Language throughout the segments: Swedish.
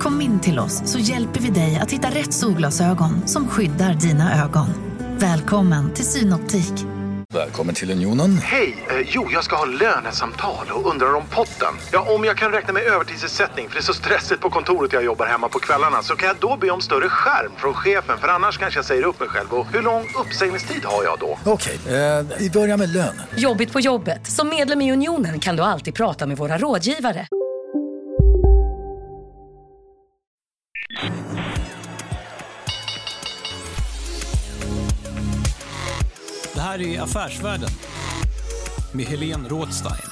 Kom in till oss så hjälper vi dig att hitta rätt solglasögon som skyddar dina ögon. Välkommen till Synoptik. Välkommen till Unionen. Hej! Eh, jo, jag ska ha lönesamtal och undrar om potten. Ja, om jag kan räkna med övertidsersättning för det är så stressigt på kontoret jag jobbar hemma på kvällarna så kan jag då be om större skärm från chefen för annars kanske jag säger upp mig själv. Och hur lång uppsägningstid har jag då? Okej, eh, vi börjar med lön. Jobbigt på jobbet. Som medlem i Unionen kan du alltid prata med våra rådgivare. Här är Affärsvärlden med Helene Rådstein.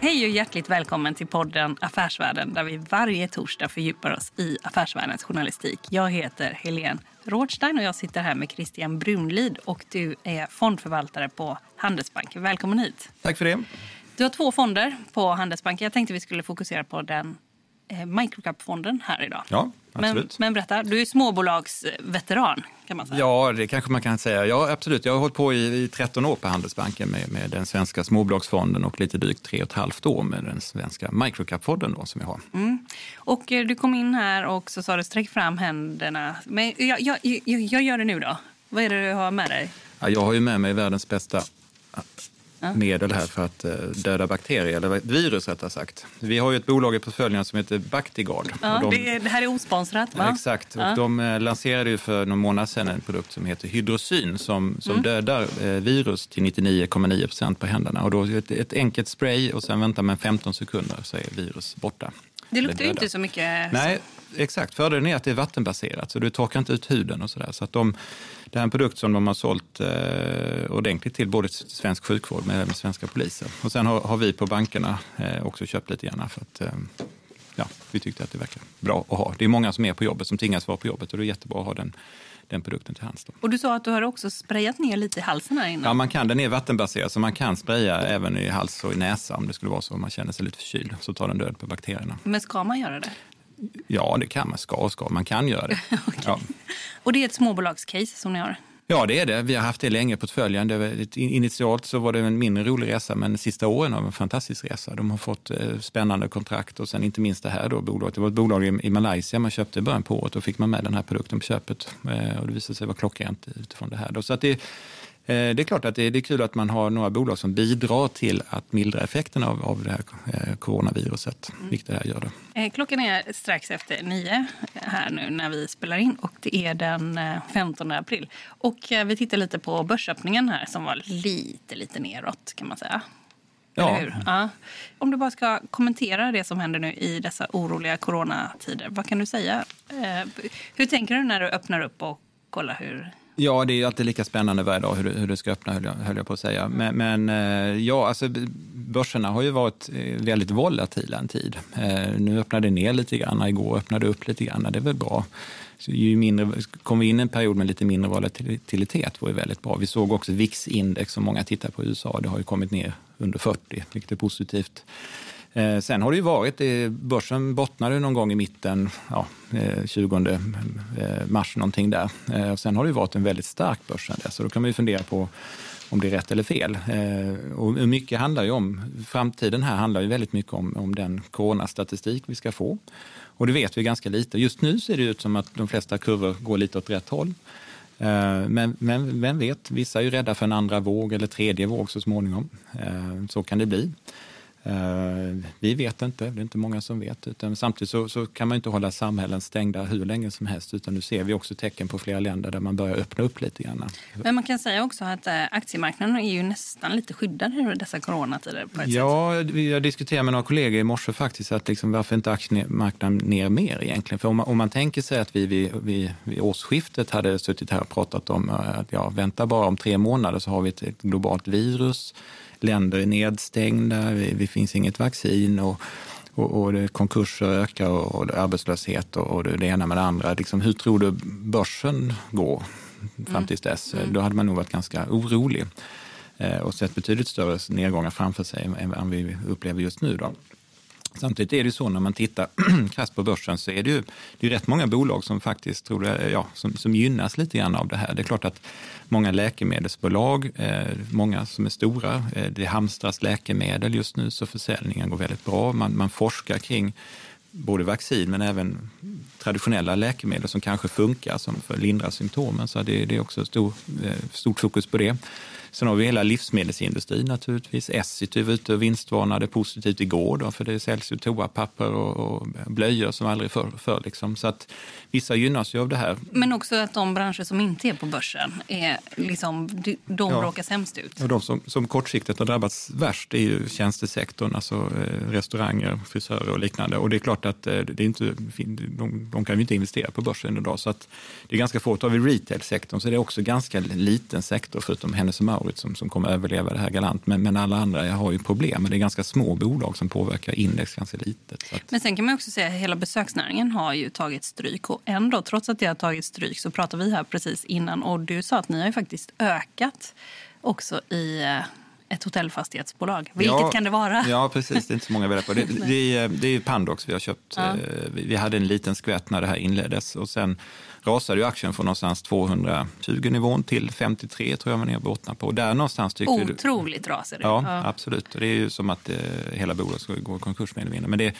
Hej och hjärtligt välkommen till podden Affärsvärlden där vi varje torsdag fördjupar oss i affärsvärldens journalistik. Jag heter Helene Rådstein och jag sitter här med Christian Brunlid och du är fondförvaltare på Handelsbanken. Välkommen hit. Tack för det. Du har två fonder på Handelsbanken. Jag tänkte vi skulle fokusera på den eh, microcap-fonden här idag. Ja, Men, men berätta, du är småbolagsveteran kan man säga. Ja, det kanske man kan säga. Ja, absolut. Jag har hållit på i, i 13 år på Handelsbanken med, med den svenska småbolagsfonden och lite drygt tre och ett halvt år med den svenska microcap-fonden då, som jag har. Mm. Och eh, du kom in här och så sa du sträck fram händerna. Men jag, jag, jag, jag gör det nu då. Vad är det du har med dig? Ja, jag har ju med mig världens bästa medel här för att eh, döda bakterier, eller virus rättare sagt. Vi har ju ett bolag i portföljen som heter Bactiguard. Ja, de- det, det här är osponsrat va? Exakt, och Ja. de eh, lanserade ju för någon månad sedan en produkt som heter Hydrosyn som, som Mm. dödar eh, virus till 99,9 procent på händerna. Och då ett, ett enkelt spray och sen väntar man 15 sekunder så är virus borta. Det luktar ju inte så mycket. Nej, exakt. Fördelen är att det är vattenbaserat så du torkar inte ut huden och sådär. Så att de, det här är en produkt som de har sålt eh, ordentligt till både svensk sjukvård men även svenska poliser. Och sen har, har vi på bankerna eh, också köpt lite grann för att eh, ja, vi tyckte att det verkar bra att ha. Det är många som är på jobbet som tvingas vara på jobbet och det är jättebra att ha den, den produkten till hands. Då. Och du sa att du har också sprayat ner lite i halsen här inne. Ja, man kan, den är vattenbaserad så man kan spraya även i hals och i näsa om det skulle vara så om man känner sig lite förkyld. Så tar den död på bakterierna. Men ska man göra det? Ja, det kan man. Ska och ska. Man kan göra det. ja. Och det är ett småbolagscase som ni har? Ja, det är det. Vi har haft det länge på portföljen. Initialt så var det en mindre rolig resa, men de sista åren har varit en fantastisk resa. De har fått eh, spännande kontrakt och sen inte minst det här då, bolaget. Det var ett bolag i, Malaysia man köpte i början på året. Då fick man med den här produkten på köpet eh, och det visade sig vara klockrent utifrån det här. Då. Så att det, det är klart att det, det är kul att man har några bolag som bidrar till att mildra effekten av, av det här eh, coronaviruset, vilket det här gör. Då. Eh, Klockan är strax efter nio här nu när vi spelar in och det är den eh, 15 april. Och eh, vi tittar lite på börsöppningen här som var lite, lite neråt kan man säga. Ja. Ja. Om du bara ska kommentera det som händer nu i dessa oroliga coronatider. Vad kan du säga? Eh, Hur tänker du när du öppnar upp och kollar hur... Ja, det är alltid lika spännande varje dag hur, hur det ska öppna, höll jag, höll jag på att säga. Men, men eh, ja, alltså, börserna har ju varit eh, väldigt volatila en tid. Eh, Nu öppnade det ner lite grann, igår öppnade det upp lite grann. Det är väl bra. Så ju mindre, kommer vi in i en period med lite mindre volatilitet var ju väldigt bra. Vi såg också VIX-index som många tittar på i USA. Det har ju kommit ner under 40, vilket är positivt. Eh, sen har det ju varit, eh, börsen bottnade någon gång i mitten, ja, eh, 20 eh, mars någonting där. Eh, och sen har det ju varit en väldigt stark börs sen dess. Så då kan man ju fundera på om det är rätt eller fel. Eh, och mycket handlar ju om, framtiden här handlar ju väldigt mycket om, om den coronastatistik vi ska få. Och det vet vi ganska lite. Just nu ser det ut som att de flesta kurvor går lite åt rätt håll. Eh, men, men vem vet, vissa är ju rädda för en andra våg eller tredje våg så småningom. Eh, så kan det bli. Eh, Vi vet inte, det är inte många som vet. Utan samtidigt så, så kan man inte hålla samhällen stängda hur länge som helst. Utan nu ser vi också tecken på flera länder där man börjar öppna upp lite grann. Men man kan säga också att eh, aktiemarknaden är ju nästan lite skyddad i dessa coronatider på ett sätt. Ja, jag diskuterade med några kollegor i morse faktiskt att liksom, varför inte aktiemarknaden ner mer egentligen? För om man, om man tänker sig att vi vid, vid, vid årsskiftet hade suttit här och pratat om eh, att ja, vänta bara om tre månader så har vi ett globalt virus, länder är nedstängda, det det finns inget vaccin och och, och konkurser ökar och, och arbetslöshet och, och det ena med det andra. Liksom, hur tror du börsen går fram tills dess? Mm. Då hade man nog varit ganska orolig eh, och sett betydligt större nedgångar framför sig än vad vi upplever just nu. Då. Samtidigt är det så när man tittar krasst på börsen så är det ju det är rätt många bolag som faktiskt tror det, ja, som, som gynnas lite grann av det här. Det är klart att många läkemedelsbolag, eh, många som är stora, eh, det hamstras läkemedel just nu så försäljningen går väldigt bra. Man, man forskar kring både vaccin men även traditionella läkemedel som kanske funkar som för att lindra symptomen. Så det, det är också stor, eh, stort fokus på det. Sen har vi hela livsmedelsindustrin naturligtvis. Essity var ute och vinstvarnade positivt igår då, för det säljs ju toapapper och, och blöjor som aldrig förr. För, liksom. Så att vissa gynnas ju av det här. Men också att de branscher som inte är på börsen, är liksom, de ja. råkar sämst ut. Och de som, som kortsiktigt har drabbats värst är ju tjänstesektorn, alltså eh, restauranger, frisörer och liknande. Och det är klart att eh, det är inte, de, de kan ju inte investera på börsen idag. Så att det är ganska få. Tar vi retail-sektorn så är det också ganska liten sektor, förutom Hennes och Mauritz som, som kommer överleva det här galant. Men, men alla andra har ju problem. Men det är ganska små bolag som påverkar index ganska litet. Att... Men sen kan man också säga att hela besöksnäringen har ju tagit stryk. Och ändå, trots att det har tagit stryk, så pratar vi här precis innan och du sa att ni har ju faktiskt ökat också i eh, ett hotellfastighetsbolag. Vilket ja, kan det vara? Ja, precis. Det är inte så många vi på. Det, det, det är Pandox vi har köpt. Ja. Eh, vi hade en liten skvätt när det här inleddes och sen rasade ju aktien från någonstans 220 nivån till 53 tror jag man är bottnar på. Där någonstans tyckte Otroligt rasade det. Ja, ja, absolut. Det är ju som att eh, hela bolaget ska gå i konkurs med Men det,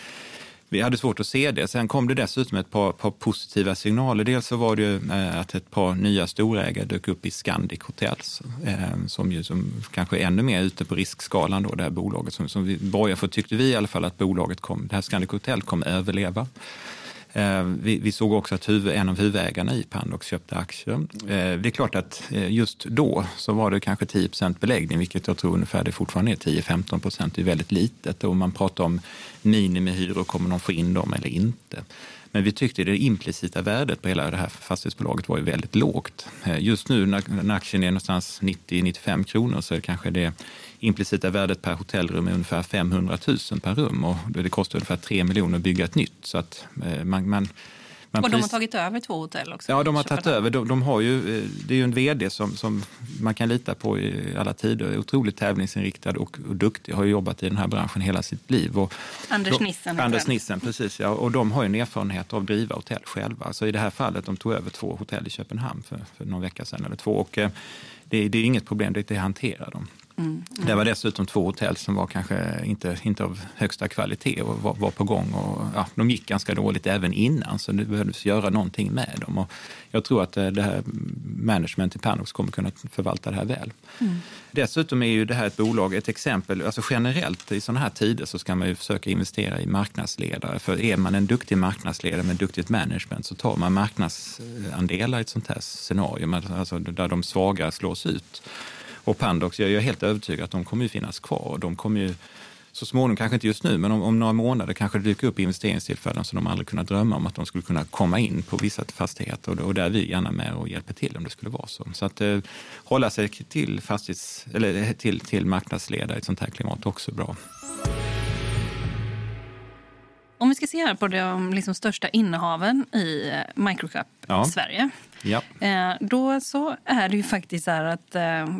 vi hade svårt att se det. Sen kom det dessutom ett par, par positiva signaler. Dels så var det ju eh, att ett par nya storägare dök upp i Scandic Hotels eh, som ju som kanske är ännu mer ute på riskskalan då, det här bolaget. Som, som vi borgar för tyckte vi i alla fall att bolaget kom, det här Scandic Hotel kommer överleva. Eh, vi, vi, såg också att huvud, en av huvudägarna i Pandox köpte aktier. Eh, det är klart att eh, just då så var det kanske 10% beläggning, vilket jag tror ungefär det fortfarande är 10-15 procent. Det är väldigt litet och man pratar om minimihyror, kommer de få in dem eller inte? Men vi tyckte det implicita värdet på hela det här fastighetsbolaget var ju väldigt lågt. Just nu när aktien är någonstans 90-95 kronor så är det kanske det implicita värdet per hotellrum är ungefär 500 000 per rum och det kostar ungefär 3 miljoner att bygga ett nytt. Så att eh, man, man och de har tagit över två hotell också? Ja, de har tagit över. De, de, har ju, eh, det är ju en vd som, som man kan lita på i alla tider. Är otroligt tävlingsinriktad och, och duktig. Har jobbat i den här branschen hela sitt liv. Och Anders Nissen. Anders Nissen, precis. Ja. Och de har ju en erfarenhet av att driva hotell själva. Så I det här fallet, de tog över två hotell i Köpenhamn för, för någon vecka sedan eller två. Och, eh, det, det är inget problem, det, det hanterar de. Mm, mm. Det var dessutom två hotell som var kanske inte, inte av högsta kvalitet och var, var på gång. Och, ja, de gick ganska dåligt även innan, så det behövdes göra någonting med dem. Och jag tror att eh, det här management i Panox kommer kunna förvalta det här väl. Mm. Dessutom är ju det här ett bolag, ett exempel, alltså generellt i sådana här tider så ska man ju försöka investera i marknadsledare. För är man en duktig marknadsledare med duktigt management så tar man marknadsandelar i ett sånt här scenario, alltså där de svaga slås ut. Och Pandox, jag är helt övertygad att de kommer ju finnas kvar. De kommer ju så småningom, kanske inte just nu, men om, om, några månader kanske det dyker upp investeringstillfällen som de aldrig kunnat drömma om att de skulle kunna komma in på vissa fastigheter och, och där är vi gärna med och hjälper till om det skulle vara så. Så att eh, hålla sig till, fastighets, eller till, till marknadsledare i ett sånt här klimat också bra. Om vi ska se här på de liksom största innehaven i eh, microcap ja. Sverige. Ja. Eh, då så är det ju faktiskt så här att eh,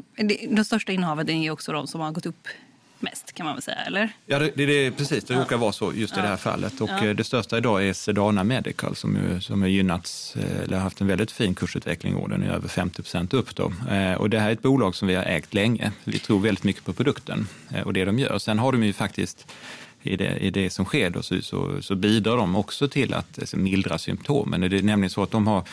de största innehaven är också de som har gått upp mest kan man väl säga, eller? Ja, det, det, det precis. Det ja. råkar vara så just i det här fallet. Och ja. Det största idag är Sedana Medical som, ju, som har gynnats, eller haft en väldigt fin kursutveckling i år. Den är över 50 procent upp. Då. Och det här är ett bolag som vi har ägt länge. Vi tror väldigt mycket på produkten och det de gör. Sen har de ju faktiskt i det, i det som sker då, så, så, så bidrar de också till att alltså, mildra symptomen. Det är nämligen så att de har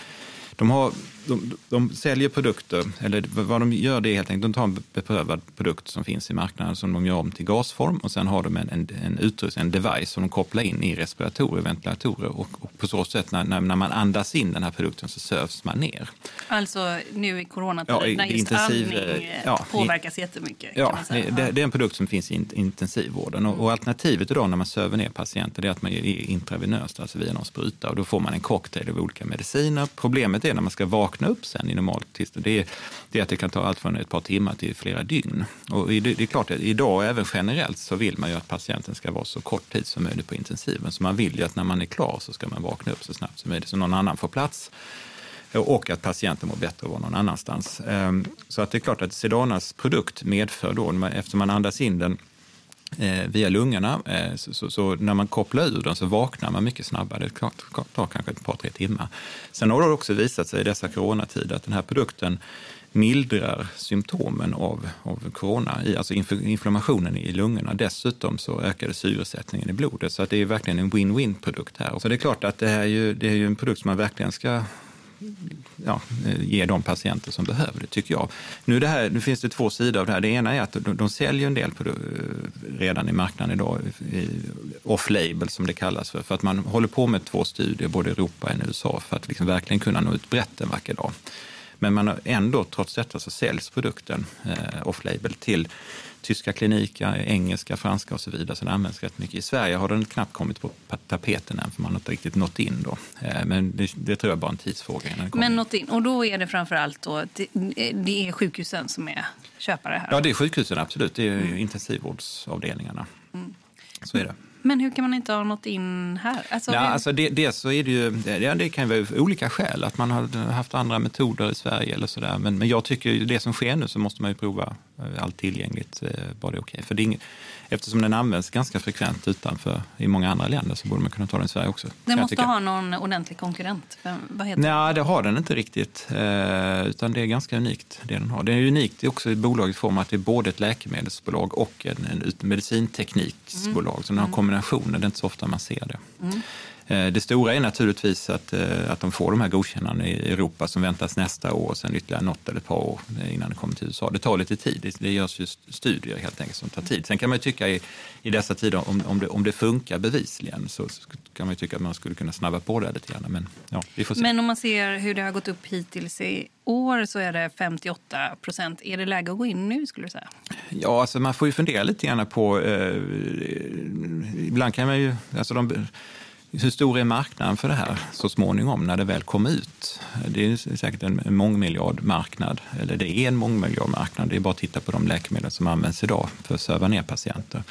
de, har, de, de säljer produkter, eller vad de gör det är helt enkelt, de tar en beprövad produkt som finns i marknaden som de gör om till gasform och sen har de en, en, en utrustning, en device som de kopplar in i respiratorer, ventilatorer och, och på så sätt när, när, man andas in den här produkten så sövs man ner. Alltså nu i coronatider ja, när just intensiv, andning eh, ja, påverkas jättemycket? Ja, det, det, är en produkt som finns i intensivvården och, och alternativet idag när man söver ner patienter är att man ger intravenöst, alltså via någon spruta och då får man en cocktail av olika mediciner. Problemet är när man ska vakna vakna upp sen i normalt tillstånd, det är, det är att det kan ta allt från ett par timmar till flera dygn. Och det, det är klart att idag, även generellt, så vill man ju att patienten ska vara så kort tid som möjligt på intensiven. Så man vill ju att när man är klar så ska man vakna upp så snabbt som möjligt, så någon annan får plats och att patienten mår bättre att vara någon annanstans. Ehm, så att det är klart att Sedanas produkt medför då, eftersom man andas in den eh, via lungorna, eh, så, så, så, när man kopplar ur den så vaknar man mycket snabbare. Det tar kanske ett par, tre timmar. Sen har det också visat sig i dessa coronatider att den här produkten mildrar symptomen av, av corona, alltså inflammationen i lungorna. Dessutom så ökade syresättningen i blodet, så att det är verkligen en win-win produkt här. Så det är klart att det, här är ju, det är ju en produkt som man verkligen ska ja, ge de patienter som behöver det, tycker jag. Nu, det här, nu finns det två sidor av det här. Det ena är att de, de säljer en del på, redan i marknaden idag, off-label som det kallas för, för att man håller på med två studier, både i Europa och i USA, för att liksom verkligen kunna nå ut brett en vacker dag. Men man har ändå, trots detta, så säljs produkten eh, off-label till tyska kliniker, engelska, franska och så vidare. Så den används rätt mycket. I Sverige har den knappt kommit på tapeten än, för man har inte riktigt nått in då. Eh, men det, det tror jag bara är en tidsfråga. Men nått in, och då är det framför allt då, det är sjukhusen som är köpare här? Ja, det är sjukhusen absolut. Det är mm. intensivvårdsavdelningarna. Mm. Så är det. Men hur kan man inte ha nått in här? Alltså, ja, alltså det, det, så är det, ju, det, det kan ju vara olika skäl, att man har haft andra metoder i Sverige eller sådär. Men, men jag tycker det som sker nu så måste man ju prova eh, allt tillgängligt, bara det är okej. Okay. För det är inget, eftersom den används ganska frekvent utanför i många andra länder så borde man kunna ta den i Sverige också. Den måste ha någon ordentlig konkurrent? Vad heter Nej, det har den inte riktigt. Eh, utan det är ganska unikt det den har. Det är unikt också i bolagets form att det är både ett läkemedelsbolag och en, en medicintekniksbolag. Mm. Så den har mm. kombinationer, det är inte så ofta man ser det. Mm. Eh, det stora är naturligtvis att, eh, att de får de här godkännandena i Europa som väntas nästa år och sen ytterligare något eller ett par år innan det kommer till USA. Det tar lite tid. Det görs just studier helt enkelt som tar tid. Sen kan man ju tycka i, i dessa tider, om, om, det, om det funkar bevisligen, så kan man ju tycka att man skulle kunna snabba på det lite grann. Men, ja, vi får se. Men om man ser hur det har gått upp hittills i år så är det 58 procent. Är det läge att gå in nu skulle du säga? Ja, alltså man får ju fundera lite grann på... Eh, ibland kan man ju... Alltså de, hur stor är marknaden för det här så småningom när det väl kom ut? Det är säkert en mångmiljardmarknad, eller det är en mångmiljardmarknad. Det är bara att titta på de läkemedel som används idag för att söva ner patienter.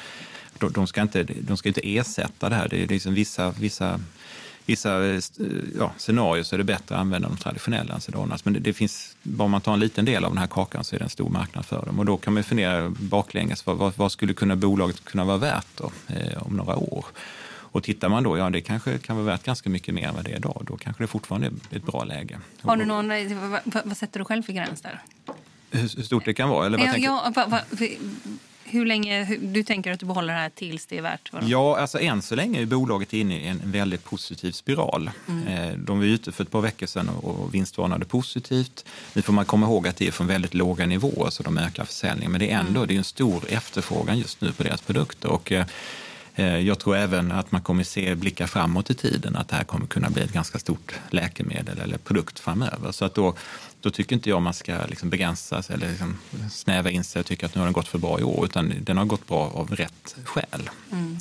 De ska inte, de ska inte ersätta det här. Det är liksom vissa, vissa, vissa ja, scenarier så är det bättre att använda de traditionella Encedonas. Men det, det, finns, bara man tar en liten del av den här kakan så är det en stor marknad för dem. Och då kan man fundera baklänges, vad, vad skulle kunna bolaget kunna vara värt då, eh, om några år? Och tittar man då, ja det kanske kan vara värt ganska mycket mer än vad det är idag. Då kanske det fortfarande är ett bra läge. Har du någon, vad, vad sätter du själv för gräns där? Hur, stort det kan vara? Eller vad ja, ja, va, va, hur länge hur, du tänker att du behåller det här tills det är värt? Vad ja, alltså än så länge är bolaget inne i en väldigt positiv spiral. Mm. Eh, de var ute för ett par veckor sedan och vinstvarnade positivt. Nu får man komma ihåg att det är från väldigt låga nivåer så de ökar försäljningen. Men det är ändå mm. det är en stor efterfrågan just nu på deras produkter. Och, eh, Eh, Eh, jag tror även att man kommer se blicka framåt i tiden, att det här kommer kunna bli ett ganska stort läkemedel eller produkt framöver. Så att då, då tycker inte jag man ska liksom begränsa sig eller liksom snäva in sig och tycka att nu har den gått för bra i år, utan den har gått bra av rätt skäl. Mm.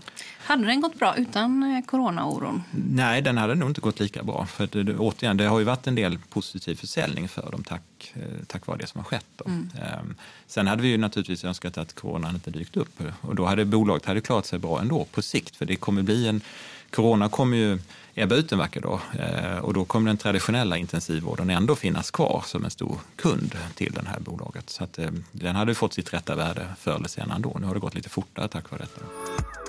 Hade den gått bra utan eh, coronaoron? Nej, den hade nog inte gått lika bra. För det, återigen, det har ju varit en del positiv försäljning för dem tack, eh, tack vare det som har skett. Mm. Ehm, sen hade vi ju naturligtvis önskat att coronan inte dykt upp och då hade bolaget hade klarat sig bra ändå på sikt. För det kommer bli en, corona kommer ju ebba ut en vacker dag eh, och då kommer den traditionella intensivvården ändå finnas kvar som en stor kund till det här bolaget. Så att, den hade fått sitt rätta värde förr eller senare ändå. Nu har det gått lite fortare tack vare detta.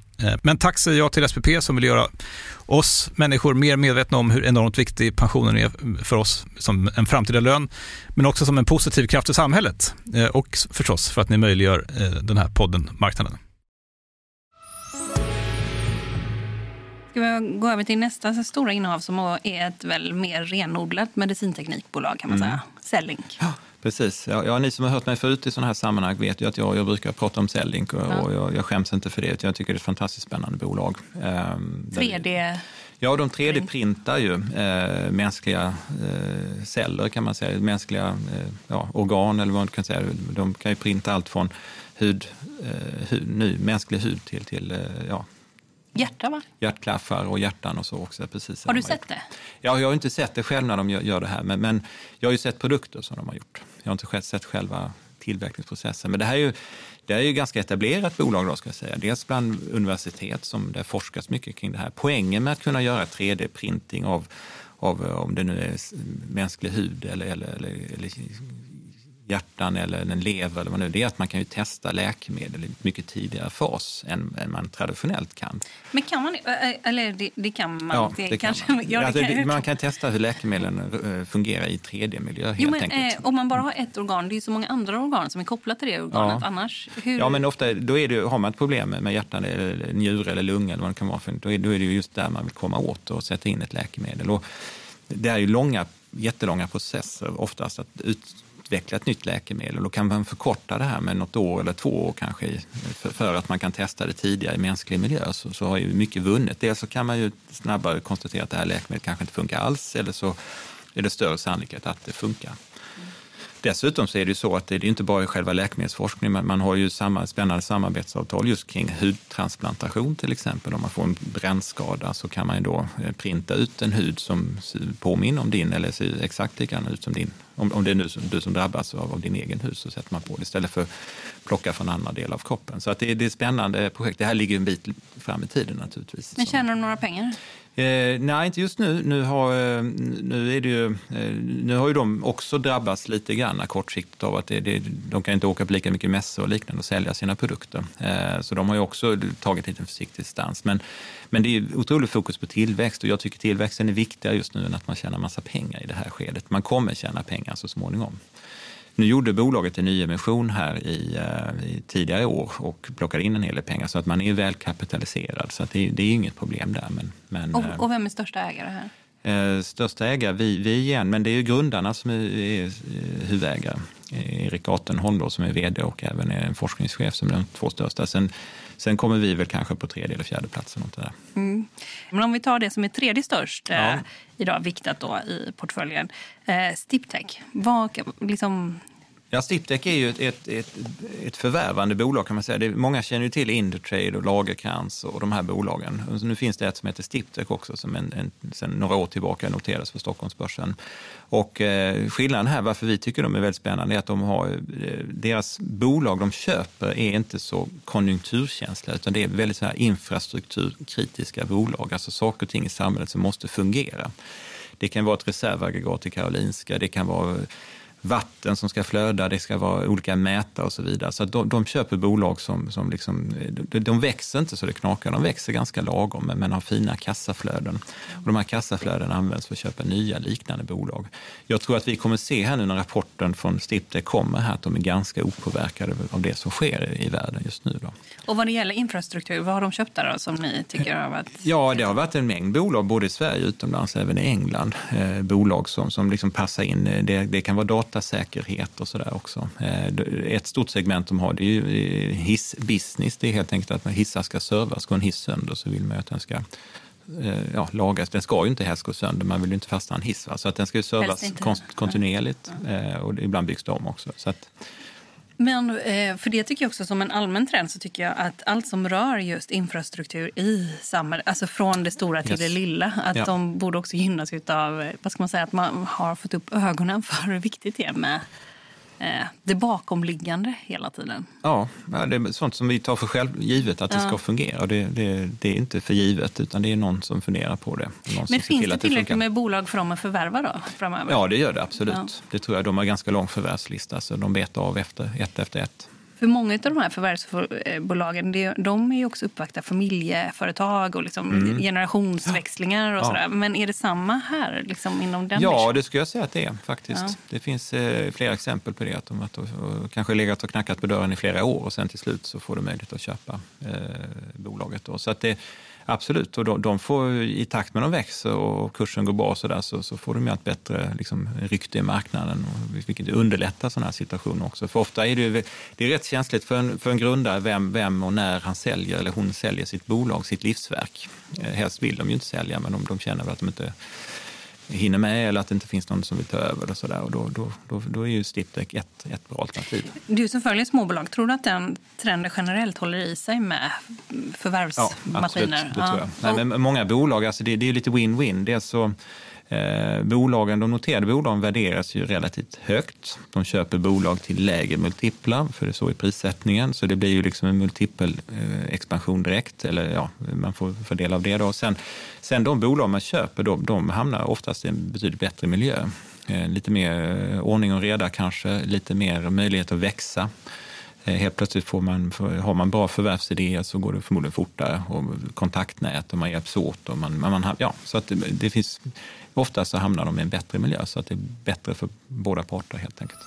men tack säger jag till SPP som vill göra oss människor mer medvetna om hur enormt viktig pensionen är för oss som en framtida lön, men också som en positiv kraft i samhället eh, och förstås för att ni möjliggör eh, den här podden Marknaden. Ska vi gå över till nästa stora innehav som är ett väl mer renodlat medicinteknikbolag kan man mm. säga, Cellink. Ja. Precis. Ja, ja, ni som har hört mig förut i sådana här sammanhang vet ju att jag, jag brukar prata om Cellink och, ja. och jag, jag skäms inte för det. Jag tycker det är ett fantastiskt spännande bolag. 3D? Ja, de 3D-printar ju äh, mänskliga äh, celler kan man säga, mänskliga äh, ja, organ eller vad man kan säga. De kan ju printa allt från hud, hud ny mänsklig hud till, till ja, Hjärta, va? Hjärtklaffar och hjärtan och så också. Precis har du sett det? Ja, jag har inte sett det själv när de gör, gör det här, men, men, jag har ju sett produkter som de har gjort. Jag har inte sett själva tillverkningsprocessen. Men det här är ju, det är ju ganska etablerat bolag då, ska jag säga. Dels bland universitet som det forskas mycket kring det här. Poängen med att kunna göra 3D-printing av, av om det nu är mänsklig hud eller, eller, eller, eller hjärtan eller en lever eller vad nu det är, att man kan ju testa läkemedel i mycket tidigare fas än, än man traditionellt kan. Men kan man eller det, det kan man? Ja, det, det kanske, kan man. Ja, alltså, kan, man kan testa hur läkemedlen eh, fungerar i 3D-miljö helt men, enkelt. Eh, om man bara har ett organ, det är ju så många andra organ som är kopplade till det organet ja. annars. Hur... Ja, men ofta då är det, har man ett problem med hjärtan, eller njure eller lunga eller vad det kan vara, för, då, är, då är det just där man vill komma åt och sätta in ett läkemedel. Och det är ju långa, jättelånga processer oftast att ut, utveckla ett nytt läkemedel. Då kan man förkorta det här med något år eller två år kanske för, att man kan testa det tidigare i mänsklig miljö. Så, så har ju mycket vunnit. Dels så kan man ju snabbare konstatera att det här läkemedlet kanske inte funkar alls eller så är det större sannolikhet att det funkar. Dessutom så är det ju så att det är inte bara i själva läkemedelsforskningen, men man har ju samma, spännande samarbetsavtal just kring hudtransplantation till exempel. Om man får en brännskada så kan man ju då eh, printa ut en hud som påminner om din eller ser exakt likadan ut som din. Om, om det är nu som, du som drabbas av, av din egen hud så sätter man på det istället för att plocka från andra delar av kroppen. Så att det, det är ett spännande projekt. Det här ligger en bit fram i tiden naturligtvis. Men tjänar du några pengar? Eh, nej, inte just nu. Nu har, eh, nu, är det ju, eh, nu har ju de också drabbats lite grann kortsiktigt av att det, det, de kan inte åka på lika mycket mässor och liknande och sälja sina produkter. Eh, så de har ju också tagit lite försiktig stans. Men, men det är otroligt fokus på tillväxt och jag tycker tillväxten är viktigare just nu än att man tjänar massa pengar i det här skedet. Man kommer tjäna pengar så småningom. Nu gjorde bolaget en nyemission här i, uh, i, tidigare år och plockade in en hel del pengar så att man är väl kapitaliserad. Så det, det, är inget problem där. Men, men, och, och, vem är största ägare här? Eh, största ägare, vi, vi igen, men det är ju grundarna som är, är, är huvudägare. Erik Atenholm då, som är vd och även är en forskningschef som är de två största. Sen, sen kommer vi väl kanske på tredje eller fjärde plats. Något där. Mm. Men om vi tar det som är tredje störst ja. eh, idag, viktat då i portföljen. Eh, Stiptech, vad, liksom, Ja, Stiptech är ju ett, ett, ett, ett, förvärvande bolag kan man säga. Det, många känner ju till Indutrade och Lagerkrans och de här bolagen. Alltså, nu finns det ett som heter Stiptech också som en, en, sedan några år tillbaka noteras för Stockholmsbörsen. Och eh, skillnaden här, varför vi tycker de är väldigt spännande, är att de har, eh, deras bolag de köper är inte så konjunkturkänsliga utan det är väldigt så här infrastrukturkritiska bolag, alltså saker och ting i samhället som måste fungera Det kan vara ett reservaggregat i Karolinska, det kan vara vatten som ska flöda, det ska vara olika mätare och så vidare. Så de, de köper bolag som, som liksom, de, de, växer inte så det knakar, de växer ganska lagom men, men har fina kassaflöden. Och de här kassaflöden används för att köpa nya liknande bolag. Jag tror att vi kommer se här nu när rapporten från Stiptech kommer här att de är ganska opåverkade av det som sker i världen just nu. Då. Och vad det gäller infrastruktur, vad har de köpt där då, som ni tycker har varit... Ja, det har varit en mängd bolag både i Sverige och utomlands, även i England. Eh, bolag som, som liksom passar in. Det, det kan vara data datasäkerhet och sådär också. Eh, ett stort segment de har det är ju eh, hissbusiness. Det är helt enkelt att när hissar ska servas, går en hiss sönder så vill man att den ska eh, ja, lagas. Den ska ju inte helst gå sönder, man vill ju inte fastna en hiss. Va? Så att den ska ju servas kontinuerligt och ibland byggs de om också. Så att, men eh, för det tycker jag också som en allmän trend så tycker jag att allt som rör just infrastruktur i samhället, alltså från det stora till yes. det lilla, att ja. de borde också gynnas av, eh, vad ska man säga, att man har fått upp ögonen för hur viktigt det är med det bakomliggande hela tiden. Ja, det är sånt som vi tar för själv, givet att ja. det ska fungera. Det, det, det, är inte för givet, utan det är någon som funderar på det. Men finns det tillräckligt med bolag för dem att förverva då, framöver? Ja, det gör det absolut. Ja. Det tror jag. De har ganska lång förvärvslista, så de betar av efter, ett efter ett. För många av de här förvärvsbolagen de är ju också uppvakta familjeföretag och liksom mm. generationsväxlingar. och sådär. Men är det samma här liksom inom den Ja, nischen? det skulle jag säga att det är faktiskt. Ja. Det finns eh, flera exempel på det. Att de att, och, och, kanske legat och knackat på dörren i flera år och sen till slut så får du möjlighet att köpa eh, bolaget. Då. Så att det, Absolut, och de, de, får i takt med att de växer och kursen går bra så, där, så, så får de ju ett bättre liksom, rykte i marknaden, och, vilket underlättar sådana här situationer också. För ofta är det, det är rätt känsligt för en, för en grundare vem, vem och när han säljer eller hon säljer sitt bolag, sitt livsverk. Eh, helst vill de ju inte sälja, men de, de känner väl att de inte hinner med eller att det inte finns någon som vill ta över. Och så där. Och då, då, då, då är ju Stiptech ett, ett bra alternativ. Du som följer småbolag, tror du att den trenden generellt håller i sig med förvärvsmaskiner? Ja, absolut. Det tror jag. Ja. Nej, men många bolag, alltså det, det är lite win-win. Dels så Eh, bolagen, de noterade bolagen värderas ju relativt högt. De köper bolag till lägre multiplar, för det är så i prissättningen. Så det blir ju liksom en multipel eh, expansion direkt, eller ja, man får fördela av det. Då. Sen, sen de bolag man köper, de, de hamnar oftast i en betydligt bättre miljö. Eh, lite mer eh, ordning och reda kanske, lite mer möjlighet att växa. Eh, helt plötsligt får man, har man bra förvärvsidéer så går det förmodligen fortare och kontaktnät och man hjälps åt. Och man, man, ja, så att det, det finns Ofta så hamnar de i en bättre miljö så att det är bättre för båda parter helt enkelt.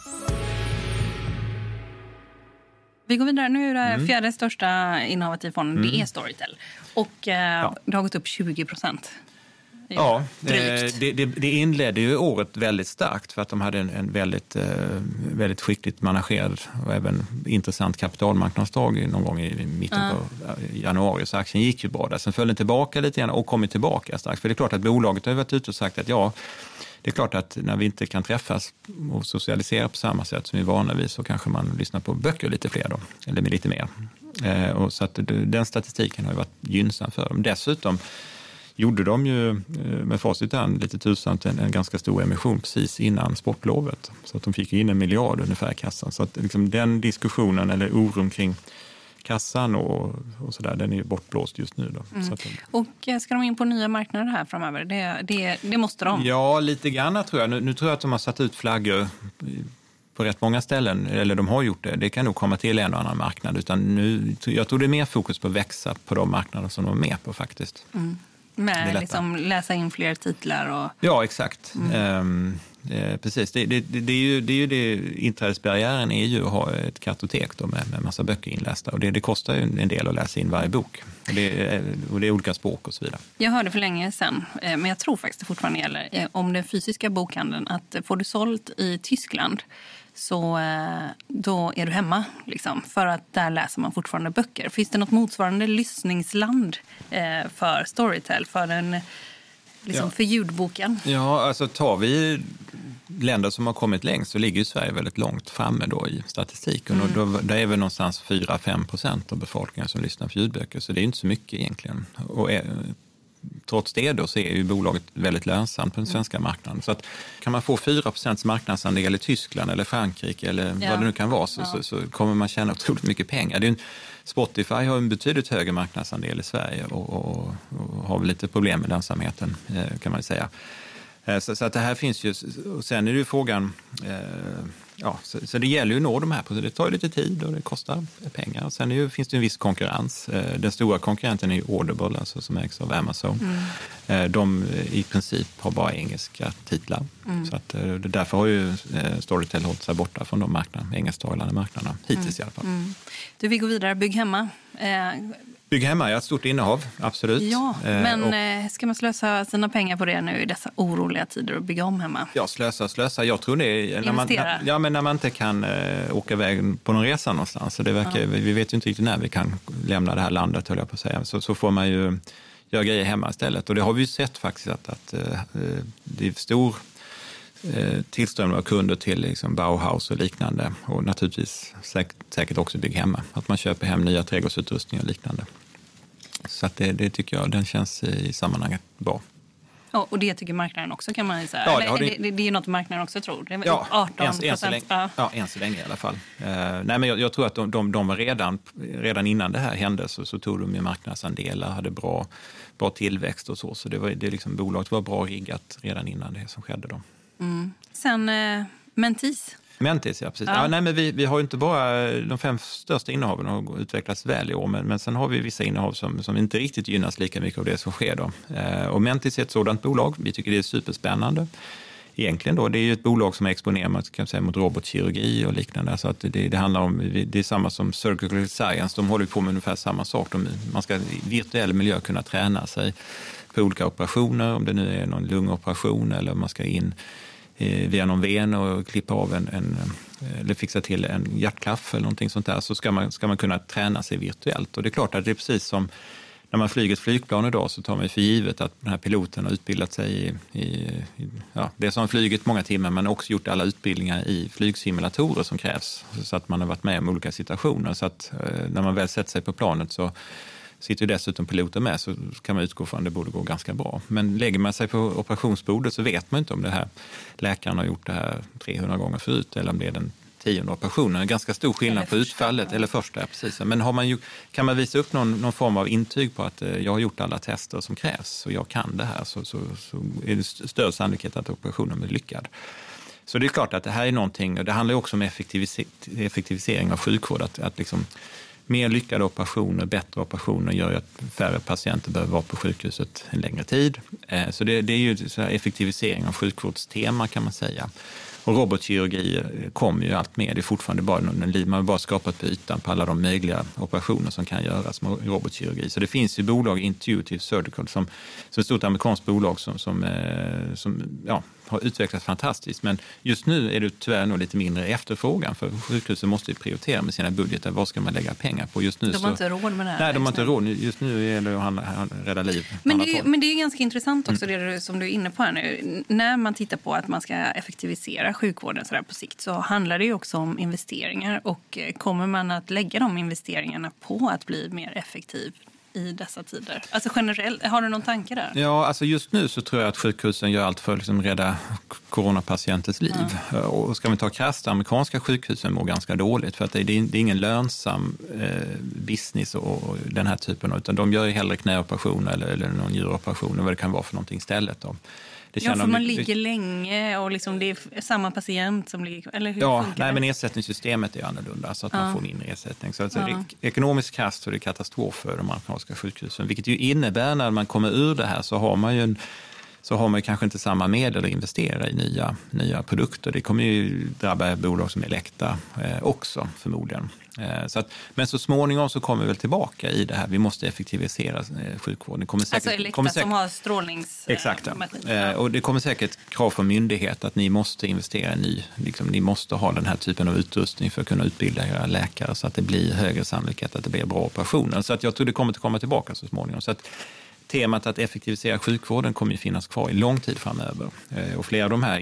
Vi går vidare. Nu är det mm. fjärde största innovativ fonden, mm. det är Storytel. Och eh, ja. det har gått upp 20 procent Ja, eh, det, det, det, inledde ju året väldigt starkt för att de hade en, en väldigt, eh, väldigt skickligt managerad och även intressant kapitalmarknadsdag någon gång i mitten på januari. Så aktien gick ju bra där. Sen föll den tillbaka lite grann och kom tillbaka starkt. För det är klart att bolaget har varit ute och sagt att ja, det är klart att när vi inte kan träffas och socialisera på samma sätt som vi är vana vid så kanske man lyssnar på böcker lite fler då, eller lite mer. Eh, och så att den statistiken har ju varit gynnsam för dem. Dessutom gjorde de ju eh, med facit hand lite tursamt en, en ganska stor emission precis innan sportlovet. Så att de fick in en miljard ungefär i kassan. Så att liksom den diskussionen eller oron kring kassan och, och där, den är ju bortblåst just nu. Då. Mm. Att, och eh, ska de in på nya marknader här framöver? Det, det, det måste de? Ja, lite grann tror jag. Nu, nu, tror jag att de har satt ut flaggor på rätt många ställen, eller de har gjort det. Det kan nog komma till en och annan marknad. Utan nu, jag tror det är mer fokus på att växa på de marknader som de är med på faktiskt. Mm. Med liksom läsa in fler titlar? Och... Ja, exakt. Mm. Ehm, eh, precis. Det, det, det, är ju, det är ju det, inträdesbarriären är ju att ha ett kartotek då med, med massa böcker inlästa. Och det, det kostar ju en del att läsa in varje bok. Och det, och det är olika språk och så vidare. Jag hörde för länge sedan, eh, men jag tror faktiskt det fortfarande gäller, eh, om den fysiska bokhandeln, att får du sålt i Tyskland så eh, då är du hemma. Liksom, för att där läser man fortfarande böcker. Finns det något motsvarande lyssningsland eh, för Storytel? För, den, liksom, ja. för ljudboken? Ja, alltså tar vi länder som har kommit längst så ligger Sverige väldigt långt framme då i statistiken. Mm. Och då, där är väl någonstans 4-5 procent av befolkningen som lyssnar på ljudböcker, så det är inte så mycket egentligen. Och trots det då så är ju bolaget väldigt lönsamt på den svenska marknaden. Så att kan man få 4% marknadsandel i Tyskland eller Frankrike eller ja. vad det nu kan vara så, ja. så, så, kommer man tjäna otroligt mycket pengar. Det är en, Spotify har en betydligt högre marknadsandel i Sverige och, och, och har väl lite problem med lönsamheten eh, kan man säga. Eh, Så, så att det här finns ju, och sen är det ju frågan, eh, ja, så, så det gäller ju att nå de här, det tar lite tid och det kostar pengar. Och sen ju, finns det en viss konkurrens. Eh, Den stora konkurrenten är ju Audible, alltså, som ägs av Amazon. Eh, De eh, i princip har bara engelska titlar. Så att, därför har ju Storytel hållit sig borta från de marknaderna, engelsktalande marknaderna, hittills i alla fall. Du, vi går vidare. Bygg hemma. Eh, Bygg hemma, ja, ett stort innehav, absolut. ja, Eh, men och- eh, ska man slösa sina pengar på det nu i dessa oroliga tider och bygga om hemma? Ja, slösa, slösa. Jag tror det är när man, när, ja, men när man inte kan eh, åka iväg på någon resa någonstans. Så det verkar, Vi vet ju inte riktigt när vi kan lämna det här landet, höll jag på att säga. Så, så får man ju göra grejer hemma istället. Och det har vi ju sett faktiskt att, att eh, det är stor eh, tillströmning av kunder till liksom Bauhaus och liknande. Och naturligtvis säkert, säkert också bygg hemma. Att man köper hem nya trädgårdsutrustningar och liknande. Så det, det tycker jag, den känns i sammanhanget bra. Ja, och det tycker marknaden också kan man säga. Ja, det har det, det- det, är något marknaden också tror. Det är Ja, 18 än, än, så procent. länge, Ja. ja, än så länge i alla fall. Eh, nej, men jag, jag tror att de, de, de var redan, redan innan det här hände så, så tog de ju marknadsandelar, hade bra, bra tillväxt och så. Så det var, det liksom, bolaget var bra riggat redan innan det som skedde. Då. Sen eh, Mentis. Mentis, ja precis. Ja. Ja. nej, men vi, vi har inte bara de fem största innehaven har utvecklats väl i år, men, men sen har vi vissa innehav som, som inte riktigt gynnas lika mycket av det som sker. Då. Eh, och Mentis är ett sådant bolag. Vi tycker det är superspännande. Egentligen då, det är ju ett bolag som är exponerat kan säga, mot robotkirurgi och liknande. Så att det, det handlar om, det är samma som Surgical Science, de håller på med ungefär samma sak. De, man ska i virtuell miljö kunna träna sig på olika operationer, om det nu är någon lungoperation eller om man ska in Eh, via någon ven och klippa av en, en eh, eller fixa till en hjärtklaff eller någonting sånt där, så ska man, ska man kunna träna sig virtuellt. Och det är klart att det är precis som när man flyger ett flygplan idag så tar man för givet att den här piloten har utbildat sig i, i, i ja, det som har flugit många timmar men också gjort alla utbildningar i flygsimulatorer som krävs. Så att man har varit med om olika situationer. Så att eh, när man väl sätter sig på planet så sitter ju dessutom piloten med så kan man utgå från att det borde gå ganska bra. Men lägger man sig på operationsbordet så vet man inte om det här läkaren har gjort det här 300 gånger förut eller om det är den tionde operationen. Det är ganska stor skillnad på utfallet. Eller första, ja, precis. Men har man ju, kan man visa upp någon, någon form av intyg på att eh, jag har gjort alla tester som krävs och jag kan det här så, så, så är det st- större sannolikhet att operationen blir lyckad. Så det är klart att det här är någonting, och det handlar också om effektivise- effektivisering av sjukvård. Att, att liksom, mer lyckade operationer, bättre operationer gör ju att färre patienter behöver vara på sjukhuset en längre tid. Eh, så det, det är ju så här effektivisering av sjukvårdstema kan man säga. Och robotkirurgi eh, kommer ju allt mer. Det är fortfarande bara någon, man har bara skapat på ytan på alla de möjliga operationer som kan göras med robotkirurgi. Så det finns ju bolag, Intuitive Surgical, som, som ett stort amerikanskt bolag som, som, eh, som ja, har utvecklats fantastiskt. Men just nu är det tyvärr nog lite mindre efterfrågan för sjukhusen måste ju prioritera med sina budgetar. Vad ska man lägga pengar på? Just nu De så, har inte råd med det här. Nej, de har inte råd. Just nu är det att handla- rädda liv. Men det, men det är ganska intressant också Mm. det du- som du är inne på här nu. När man tittar på att man ska effektivisera sjukvården så på sikt så handlar det ju också om investeringar. Och eh, kommer man att lägga de investeringarna på att bli mer effektiv i dessa tider? Alltså generellt, har du någon tanke där? Ja, alltså just nu så tror jag att sjukhusen gör allt för att liksom rädda coronapatienters liv. Och ska vi ta krasst, amerikanska sjukhusen mår ganska dåligt för att det är, det är ingen lönsam eh, business och, den här typen av, utan de gör ju hellre knäoperationer eller, eller någon njuroperation eller vad det kan vara för någonting istället. Då. Ja, för man ligger länge och liksom det är samma patient som ligger... Eller hur Ja, nej, men ersättningssystemet är annorlunda så att man får mindre ersättning. Så alltså, Ja. ek- ekonomiskt krasst så är det katastrof för de amerikanska sjukhusen. Vilket ju innebär när man kommer ur det här så har man ju en, så har man kanske inte samma medel att investera i nya, nya produkter. Det kommer ju drabba bolag som Elekta eh, också förmodligen. Eh, så att, men så småningom så kommer vi väl tillbaka i det här. Vi måste effektivisera eh, sjukvården. Det kommer säkert, Alltså Elekta kommer säkert, som har strålnings... Exakt. Ja. Eh, och det kommer säkert krav från myndighet att ni måste investera i ny, liksom, ni måste ha den här typen av utrustning för att kunna utbilda era läkare så att det blir högre sannolikhet att det blir bra operationer. Så att jag tror det kommer att komma tillbaka så småningom. Så att temat att effektivisera sjukvården kommer ju finnas kvar i lång tid framöver. Eh, Och flera av de här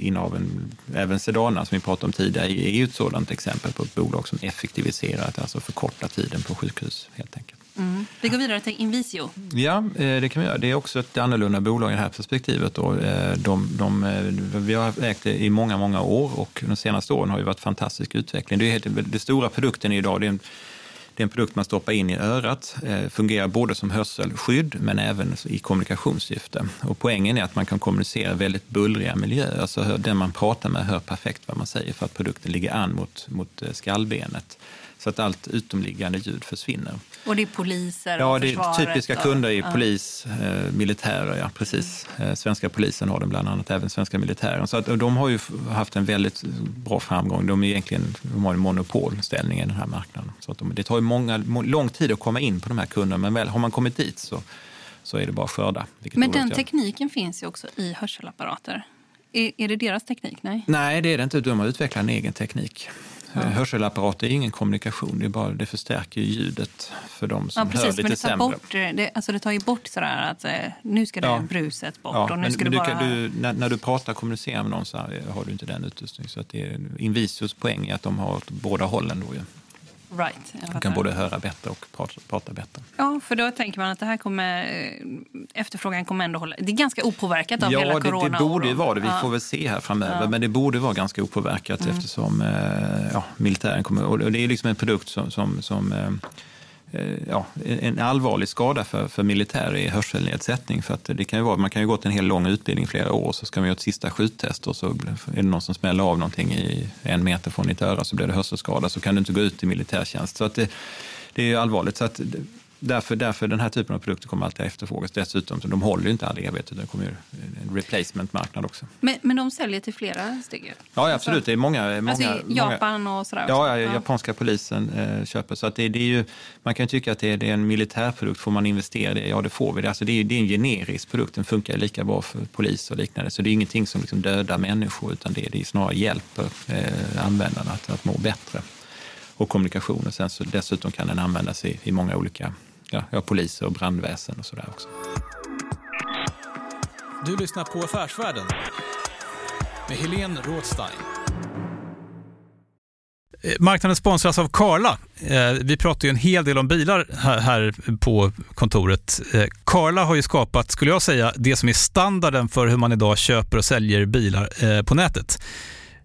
innehaven, även Sedana som vi pratade om tidigare, är ju ett sådant exempel på ett bolag som effektiviserar, att alltså förkorta tiden på sjukhus helt enkelt. Mm. Vi går vidare till Invisio. Ja, eh, det kan vi göra. Det är också ett annorlunda bolag i det här perspektivet. Då. Eh, De, de, vi har ägt det i många, många år och de senaste åren har ju varit fantastisk utveckling. Det, är helt, det stora produkten idag det är en det är en produkt man stoppar in i örat, eh, fungerar både som hörselskydd men även i kommunikationssyfte. Och poängen är att man kan kommunicera väldigt bullriga miljöer, alltså den man pratar med hör perfekt vad man säger för att produkten ligger an mot, mot eh, skallbenet så att allt utomliggande ljud försvinner. Och det är poliser Ja, och det är typiska kunder är polis, eh, militärer, ja precis. Eh, svenska polisen har den bland annat, även svenska militären. Så att, de har ju haft en väldigt bra framgång. De, är egentligen, de har en monopolställning i den här marknaden. Så att de, det tar ju många, må, lång tid att komma in på de här kunderna, men väl har man kommit dit så, så är det bara att skörda. Men den tekniken finns ju också i hörselapparater. Är, är det deras teknik? Nej. Nej, det är det inte. De har utvecklat en egen teknik. Ja. Hörselapparater är ingen kommunikation, det, är bara, det förstärker ju ljudet för de som Ja, precis, hör lite men det tar, sämre. bort, det, alltså det tar ju bort sådär att eh, nu ska det Ja. bruset bort Ja, och nu men, ska men du bara... kan, du, när, när du pratar och kommunicerar med någon så har du inte den utrustningen. Så att det är Invisios poäng är att de har åt båda hållen. Då, ju. Right, fattar. kan både höra bättre och prata, prata bättre. Ja, för då tänker man att det här kommer, eh, efterfrågan kommer ändå hålla... Det är ganska opåverkat av hela Ja, det, corona. det borde ju vara det. Vi får väl se här framöver. Ja. Mm. Men det borde vara ganska opåverkat eftersom eh, ja, militären kommer... Och det är liksom en produkt som, som, som eh, Eh, ja, en allvarlig skada för, för militär är hörselnedsättning. För att det kan ju vara, man kan ju gå till en hel lång utbildning flera år så ska man göra ett sista skjuttest och så är det någon som smäller av någonting i en meter från ditt öra så blir det hörselskada så kan du inte gå ut i militärtjänst. Så att det, det är ju allvarligt. Så att Därför, därför den här typen av produkter kommer alltid att efterfrågas. Dessutom, så de håller ju inte all evighet utan det kommer ju en replacement-marknad också. Men, men de säljer till flera steg? Ja, ja, absolut. Det är många... många Alltså många, Japan och sådär? Ja, ja, japanska polisen eh, köper. Så att det, det är ju, man kan ju tycka att det är, det är en militärprodukt. Får man investera i det? Ja, det får vi. Det. Alltså det, är, det är en generisk produkt. Den funkar lika bra för polis och liknande. Så det är ingenting som liksom dödar människor utan det, det är snarare hjälper eh, användarna att, att må bättre. Och kommunikation. Och sen så dessutom kan den användas i, i många olika ja, ja, poliser och brandväsen och sådär också. Du lyssnar på Affärsvärlden med Helene Rådstein. Eh, Marknaden sponsras av Karla. Eh, Vi pratar ju en hel del om bilar här- på kontoret. Eh, Karla har ju skapat, skulle jag säga, det som är standarden för hur man idag köper och säljer bilar på nätet.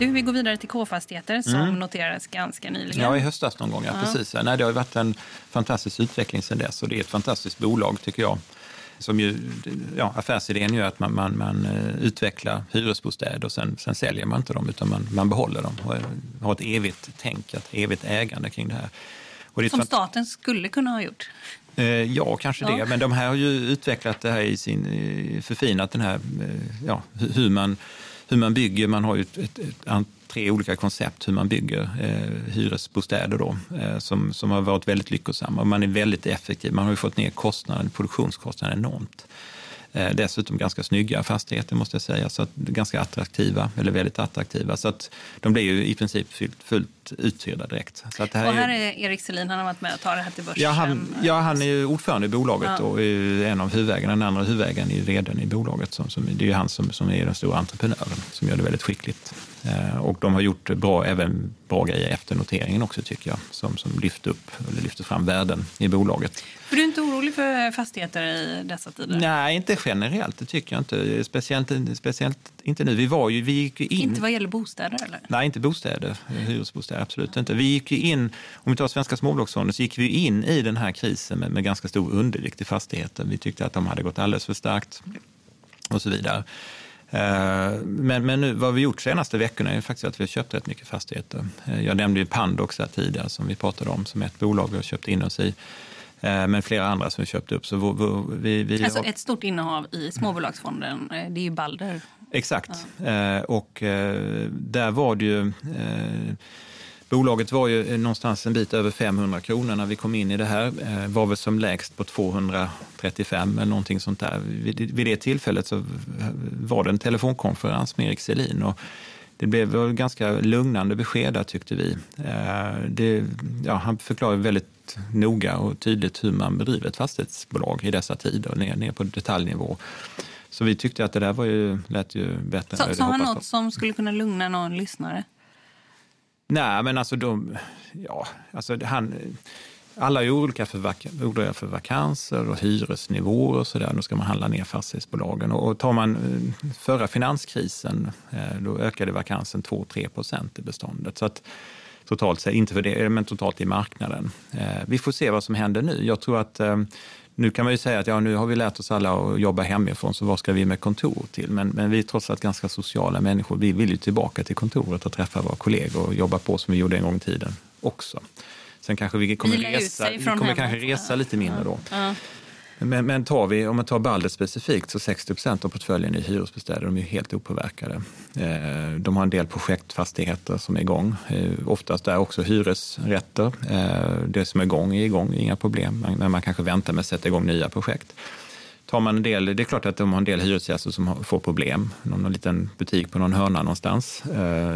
Du, vi går vidare till K-fastigheter som Mm. noterades ganska nyligen. Ja, i höstas någon gång. Ja, Ja. Precis. Nej, det har varit en fantastisk utveckling sedan dess och det är ett fantastiskt bolag tycker jag. Som ju, ja, affärsidén gör att man, man, man eh, utvecklar hyresbostäder och sen, sen säljer man inte dem utan man, man behåller dem och eh, har ett evigt tänk, ett evigt ägande kring det här. Det är Som staten skulle kunna ha gjort. Eh, Ja, kanske Ja. det. Men de här har ju utvecklat det här i sin, förfinat den här, ja, hu- hur man, hur man bygger. Man har ju ett, ett, ett, tre olika koncept hur man bygger eh, hyresbostäder då, eh, som, som har varit väldigt lyckosamma. Man är väldigt effektiv. Man har ju fått ner kostnaden, produktionskostnaden enormt. Eh, dessutom ganska snygga fastigheter måste jag säga, så ganska attraktiva, eller väldigt attraktiva. Så att de blir ju i princip fullt, uthyrda direkt. Så att det här och är ju- här är Erik Selin, han har varit med och tagit det här till börsen. Ja han, ja, han är ju ordförande i bolaget Ja. och är en av huvudägarna. Den andra huvudägaren är ju vdn i bolaget. Som, som, det är ju han som, som är den stora entreprenören som gör det väldigt skickligt. Eh, och de har gjort bra, även bra grejer efter noteringen också tycker jag. Som, som lyfter, upp, eller lyfter fram värden i bolaget. Är du inte orolig för fastigheter i dessa tider? Nej, inte generellt. Det tycker jag inte. Speciellt, speciellt inte nu. Vi, var ju, vi gick ju in... Inte vad gäller bostäder eller? Nej, inte bostäder, hyresbostäder, absolut inte. Vi gick ju in, om vi tar Svenska småbolagsfonden, så gick vi in i den här krisen med, med ganska stor undervikt i fastigheter. Vi tyckte att de hade gått alldeles för starkt och så vidare. Eh, men, men nu, vad vi gjort senaste veckorna är faktiskt att vi har köpt rätt mycket fastigheter. Eh, jag nämnde ju Pandox här tidigare som vi pratade om som ett bolag vi har köpt in oss i. Eh, men flera andra som vi köpt upp. Så vi, vi alltså har... ett stort innehav i småbolagsfonden, det är ju Balder. Exakt. Ja. Och där var det ju Bolaget var ju någonstans en bit över 500 kronor när vi kom in i det här. Eh, var väl som lägst på 235 eller någonting sånt där. Vid det tillfället så var det en telefonkonferens med Erik Selin och det blev ganska lugnande besked där tyckte vi. Eh, det, ja, han förklarade väldigt noga och tydligt hur man bedriver ett fastighetsbolag i dessa tider, ner, ner på detaljnivå. Så vi tyckte att det där var ju, lät ju bättre. Sa han något som skulle kunna lugna någon lyssnare? Nej, men alltså de, ja, alltså han, alla är olika för, vak olika för vakanser och hyresnivåer och sådär. Då ska man handla ner fastighetsbolagen. Och tar man eh, förra finanskrisen, eh, då ökade vakansen 2-3 procent i beståndet. Så att totalt sett, inte för det, men totalt i marknaden. Eh, vi får se vad som händer nu. Jag tror att nu kan man ju säga att ja, nu har vi lärt oss alla att jobba hemifrån, så vad ska vi med kontor till? Men, men vi är trots allt ganska sociala människor. Vi vill ju tillbaka till kontoret och träffa våra kollegor och jobba på som vi gjorde en gång i tiden också. Sen kanske vi kommer, resa, vi kommer kanske resa lite mindre då. Ja. Men, men tar vi, om man tar Balder specifikt, så 60 procent av portföljen är hyresbostäder. De är helt opåverkade. Eh, de har en del projektfastigheter som är igång. Eh, oftast är också hyresrätter. Eh, det som är igång är igång, inga problem. Men man kanske väntar med att sätta igång nya projekt. Tar man en del, det är klart att de har en del hyresgäster som får problem. Någon liten butik på någon hörna någonstans.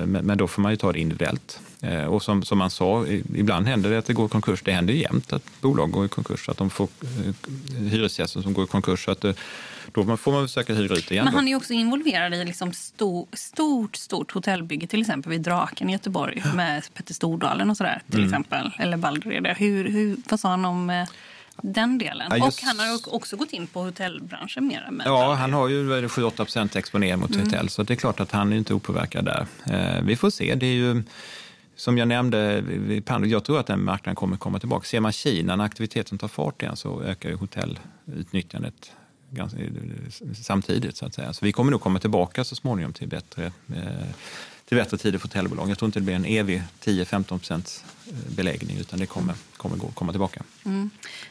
Men då får man ju ta det individuellt. Eh, och som, som man sa, ibland händer det att det går i konkurs. Det händer ju jämt att bolag går i konkurs, att de får eh, hyresgäster som går i konkurs. Så att, eh, då får man försöka hyra ut igen. Men han är också involverad i liksom stor, stort, stort hotellbygge, till exempel vid Draken i Göteborg med Petter Stordalen och sådär, till mm. exempel. Eller Balder. Hur, hur, vad sa han om den delen. Ja, just... Och han har också gått in på hotellbranschen mer. ja, han har ju 7-8 exponering mot mm. hotell, så det är klart att han är inte opåverkad där. vi får se. Det är ju som jag nämnde, jag tror att den marknaden kommer komma tillbaka. Ser man Kina, när aktiviteten tar fart igen, så ökar ju hotellutnyttjandet ganska, samtidigt. Så att säga. Så vi kommer nog komma tillbaka så småningom till bättre, eh, till bättre tider för hotellbolag. Jag tror inte det blir en evig 10-15 procents eh, beläggning, utan det kommer, kommer gå, komma tillbaka. Mm.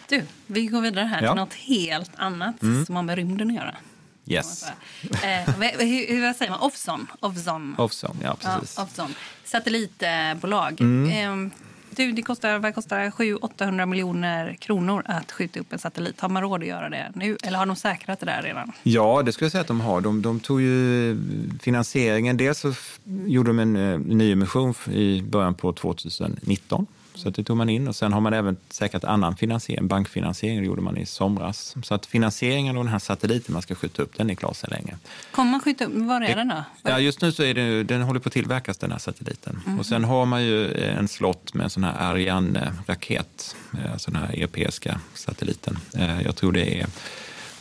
Du, vi går vidare här ja. till något helt annat mm. som har med rymden att göra. Yes. Eh, hur, hur säger man? Offson. Offson, ja precis. Ja. Satellitbolag. Mm. Eh, du, det kostar, vad kostar 700-800 miljoner kronor att skjuta upp en satellit. Har man råd att göra det nu? Eller har de säkrat det där redan? Ja, det skulle jag säga att de har. De, de tog ju finansieringen. Dels så gjorde de en eh, nyemission i början på 2019 så det tog man in och sen har man även säkrat annan finansiering, bankfinansiering, det gjorde man i somras. Så att finansieringen av den här satelliten man ska skjuta upp, den är klar sedan länge. Kommer man skjuta upp, var är den då? Ja, just nu så är det, den håller på att tillverkas den här satelliten. Mm. Och sen har man ju en slott med en sån här Ariane-raket, alltså den här europeiska satelliten. Eh, jag tror det är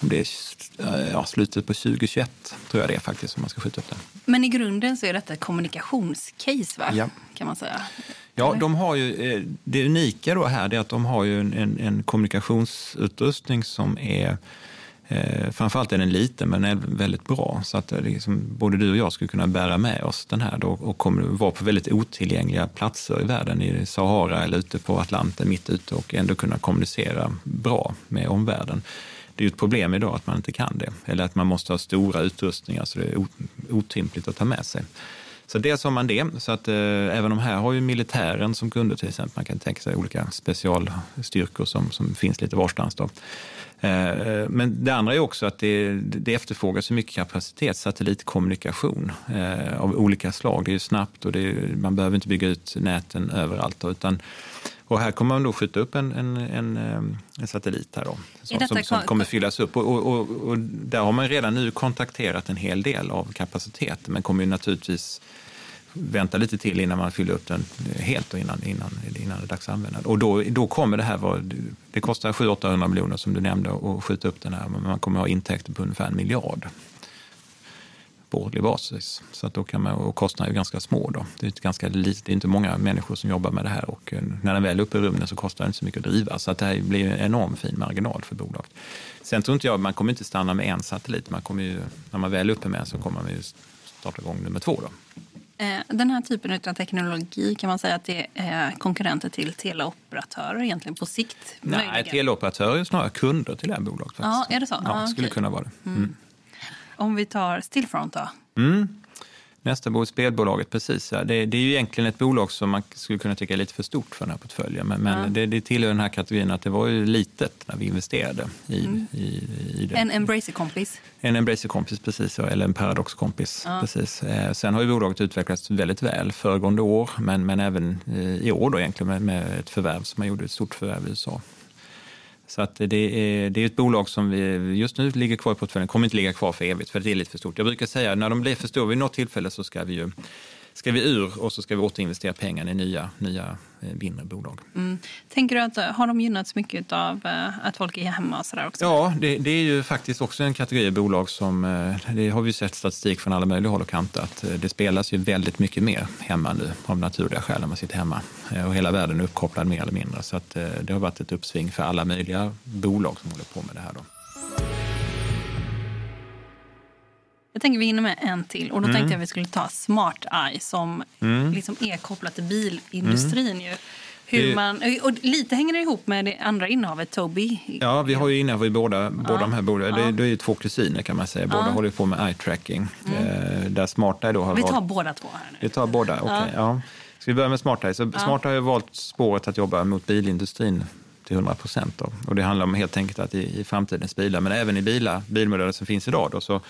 om det är ja, slutet på 2021, tror jag det är faktiskt, som man ska skjuta upp den. Men i grunden så är detta ett kommunikationscase, va? Ja. kan man säga? Ja, de har ju, eh, det unika då här är att de har ju en, en kommunikationsutrustning som är Eh, framförallt är den liten men är väldigt bra så att liksom, både du och jag skulle kunna bära med oss den här då, och kommer vara på väldigt otillgängliga platser i världen, i Sahara eller ute på Atlanten mitt ute och ändå kunna kommunicera bra med omvärlden. Det är ju ett problem idag att man inte kan det eller att man måste ha stora utrustningar så det är otympligt att ta med sig. Så dels har man det, så att eh, även de här har ju militären som kunder till exempel. Man kan tänka sig olika specialstyrkor som, som finns lite varstans. Då. Eh, men det andra är också att det, det efterfrågas så mycket kapacitet, satellitkommunikation eh, av olika slag. Det är ju snabbt och är, man behöver inte bygga ut näten överallt. Då, utan och här kommer man då skjuta upp en, en, en, en satellit här då, som, som, som, kommer fyllas upp. Och, och, och, och, där har man redan nu kontakterat en hel del av kapaciteten, men kommer ju naturligtvis vänta lite till innan man fyller upp den helt och innan, innan, innan det är dags att använda den. Och då, då kommer det här vara, det kostar 700-800 miljoner som du nämnde att skjuta upp den här, men man kommer ha intäkter på ungefär en miljard på årlig basis. Så att då kan man, och kostnaderna är ganska små. Då. Det, är ett ganska litet, det är inte många människor som jobbar med det här och eh, när den väl är uppe i rummen så kostar det inte så mycket att driva. Så att det här blir en enorm fin marginal för bolaget. Sen tror inte jag, man kommer inte stanna med en satellit. Man kommer ju, när man väl är uppe med så kommer man ju starta igång nummer två. Då. Eh, den här typen av teknologi kan man säga att det är konkurrenter till teleoperatörer egentligen på sikt? Nej, möjligen. teleoperatörer är snarare kunder till det här bolaget. Faktiskt. Ja, är det så? Ja, skulle okay. kunna vara det. Mm. Mm. Om vi tar Stillfront då? Mm. Nästa bolag, spelbolaget, precis. Det, det, är ju egentligen ett bolag som man skulle kunna tycka är lite för stort för den här portföljen. Men, men ja. det, det tillhör den här kategorin att det var ju litet när vi investerade i, mm. i, i det. En Embracer-kompis? En Embracer-kompis, precis. Eller en Paradox-kompis. Ja. Precis. Eh, sen har ju bolaget utvecklats väldigt väl föregående år, men, men även eh, i år då egentligen med, med ett förvärv som man gjorde, ett stort förvärv i USA. Så att det, är, det är ett bolag som vi just nu ligger kvar i portföljen. kommer inte ligga kvar för evigt för det är lite för stort. Jag brukar säga att när de blir för stora vid något tillfälle så ska vi ju ska vi ur och så ska vi återinvestera pengarna i nya, nya eh, mindre bolag. Mm. Tänker du att har de gynnats mycket av eh, att folk är hemma och sådär också? Ja, det, det, är ju faktiskt också en kategori bolag som, eh, det har vi sett statistik från alla möjliga håll och kanter, att det spelas ju väldigt mycket mer hemma nu av naturliga skäl när man sitter hemma. Och hela världen är uppkopplad mer eller mindre. Så att det har varit ett uppsving för alla möjliga bolag som håller på med det här. Då. Jag tänker vi hinner med en till. Och då mm. tänkte jag att vi skulle ta Smart Eye som mm. liksom är kopplat till bilindustrin. Mm. Ju. Hur man, och lite hänger det ihop med det andra innehavet, Tobii. Ja, vi har ju innehav i båda, båda de här bolagen. Ja. Det, det är ju två kusiner kan man säga. Båda ja. håller på med eye-tracking. Mm. Eh, där Smart Eye då har Vi tar valt... båda två här nu. Vi tar båda, okej. Okay, ja. Ska vi börja med Smart Eye? Så ja. Smart Eye har valt spåret att jobba mot bilindustrin till 100 procent. Och det handlar om helt enkelt att i, i framtidens bilar, men även i bilar, bilmodeller som finns idag, då, så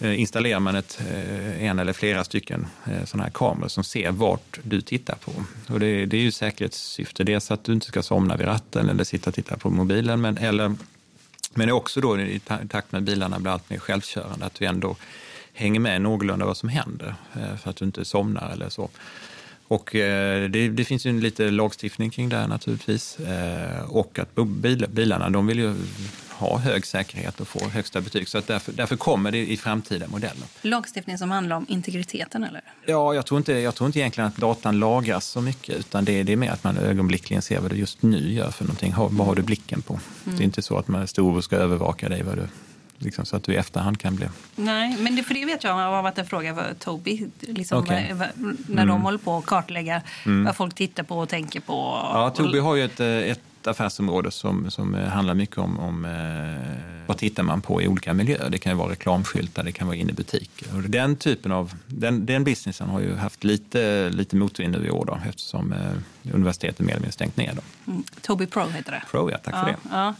Eh, installerar man ett, eh, en eller flera stycken eh, sådana här kameror som ser vart du tittar på. Och det, det är ju säkerhetssyfte. Dels att du inte ska somna vid ratten eller sitta och titta på mobilen, men, eller, men också då i takt med att bilarna blir allt mer självkörande, att du ändå hänger med någorlunda vad som händer för att du inte somnar eller så. Och det, det, finns ju lite lagstiftning kring det här naturligtvis. Och att bilarna, de vill ju ha hög säkerhet och få högsta betyg. Så att därför, därför kommer det i framtida modeller. Lagstiftning som handlar om integriteten eller? Ja, jag tror inte, jag tror inte egentligen att datan lagras så mycket utan det, det är mer att man ögonblickligen ser vad du just nu gör för någonting. Vad har du blicken på? Mm. Det är inte så att man stor ska övervaka dig vad du Liksom, så att du i efterhand kan bli... Nej, men det, för det vet jag har varit en fråga för Tobii. Liksom, okay. När mm. de håller på att kartlägga mm. vad folk tittar på och tänker på. Ja, Tobii har ju ett, ett affärsområde som, som eh, handlar mycket om, om eh, vad tittar man på i olika miljöer. Det kan ju vara reklamskyltar, det kan vara inne i butiker. Och den typen av, den, den businessen har ju haft lite, lite motvind nu i år då, eftersom eh, universitetet mer eller mindre stängt ner. Då. Mm. Tobii Pro heter det. Pro, ja. Tack ja, för det. Ja.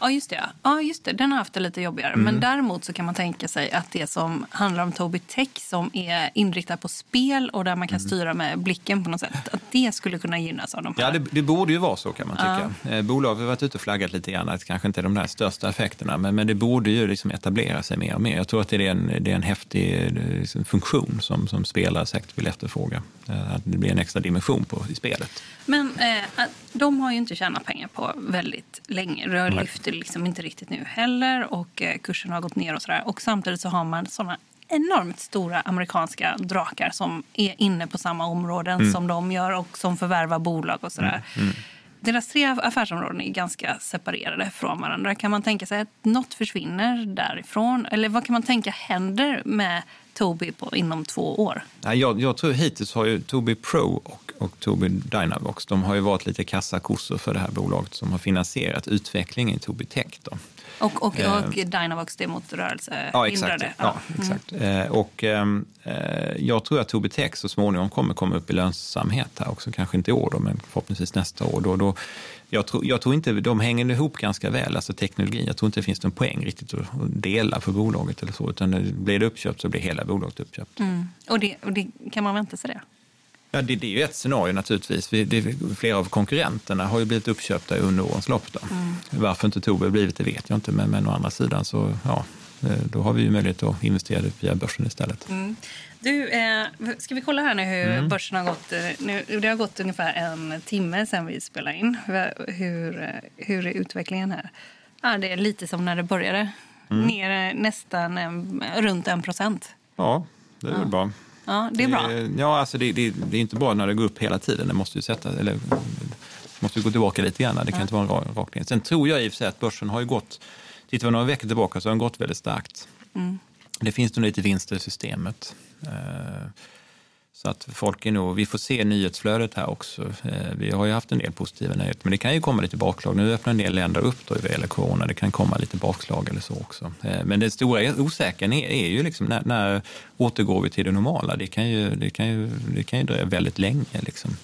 ja, just det. Ja, just det. Den har haft det lite jobbigare. Mm. Men däremot så kan man tänka sig att det som handlar om Tobii Tech som är inriktat på spel och där man kan mm. styra med blicken på något sätt, att det skulle kunna gynnas av de här. Ja, det, det borde ju vara så kan man tycka. Ja. Eh, bolaget har varit ute och flaggat lite grann att kanske inte är de där största effekterna, men, men det borde ju liksom etablera sig mer och mer. Jag tror att det är en, det är en häftig liksom, funktion som, som spelare säkert vill efterfråga. Eh, att det blir en extra dimension på, i spelet. Men eh, de har ju inte tjänat pengar på väldigt länge. Det lyfter liksom inte riktigt nu heller och eh, kursen har gått ner och sådär. Och samtidigt så har man sådana enormt stora amerikanska drakar som är inne på samma områden mm. som de gör och som förvärvar bolag och sådär. Mm. Mm. Deras tre affärsområden är ganska separerade från varandra. Kan man tänka sig att något försvinner därifrån? Eller vad kan man tänka händer med Tobii på, inom två år? Jag, jag tror hittills har ju Tobii Pro och, och Tobii Dynavox de har ju varit lite kassakossor för det här bolaget som har finansierat utvecklingen i Tobii Tech. Då. Och, och, och eh, Dynavox det är mot rörelsehindrade? Ja, exakt. Ja, exakt. Mm. Och, ehm, eh, jag tror att Tobii Tech så småningom kommer komma upp i lönsamhet här också. Kanske inte i år, då, men förhoppningsvis nästa år. Då, då, jag, tror, jag tror inte, de hänger ihop ganska väl, alltså teknologin. Jag tror inte det finns någon poäng riktigt att dela på bolaget eller så. Utan blir det uppköpt så blir hela bolaget uppköpt. Mm. Och, det, och det, kan man vänta sig det? Ja, det, det, är ju ett scenario naturligtvis. Vi, det, flera av konkurrenterna har ju blivit uppköpta under årens lopp. Mm. Varför inte Tobbe har blivit det vet jag inte, men, men å andra sidan så ja, då har vi ju möjlighet att investera via börsen istället. Mm. Du, eh, ska vi kolla här nu hur mm. börsen har gått? Eh, nu, det har gått ungefär en timme sedan vi spelade in. Hur, eh, hur är utvecklingen här? Ja, det är lite som när det började. Mm. Ner nästan runt en procent. Ja, det är väl bra. Ja, det är bra. Ja, alltså det, det, det är inte bra när det går upp hela tiden. Det måste ju sätta, eller, det måste gå tillbaka lite grann. Det kan inte vara en ra- rak linje. Sen tror jag i och för sig att börsen har ju gått, tittar vi några veckor tillbaka så har den gått väldigt starkt. Det finns nog lite vinster i systemet. Eh, Så att folk är nog, vi får se nyhetsflödet här också. Eh, Vi har ju haft en del positiva nyheter, men det kan ju komma lite bakslag. Nu öppnar en del länder upp då vad gäller corona. Det kan komma lite bakslag eller så också. Eh, Men det stora osäkra är, ju liksom när, när återgår vi till det normala? Det kan ju, det kan ju, det kan ju dröja väldigt länge. Liksom.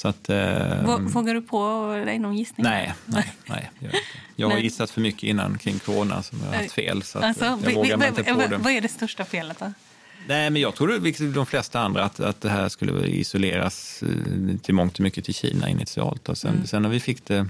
Så att, eh, Vå- Vågar du på dig någon gissning? Nej, nej, nej. Jag, jag har gissat för mycket innan kring corona som jag har haft fel. Så Alltså, jag vi- vågar vi- inte på vad- det. Vad är det största felet då? Nej, men jag tror det liksom de flesta andra att, att det här skulle isoleras eh, till mångt och mycket till Kina initialt. Och sen, sen när vi fick det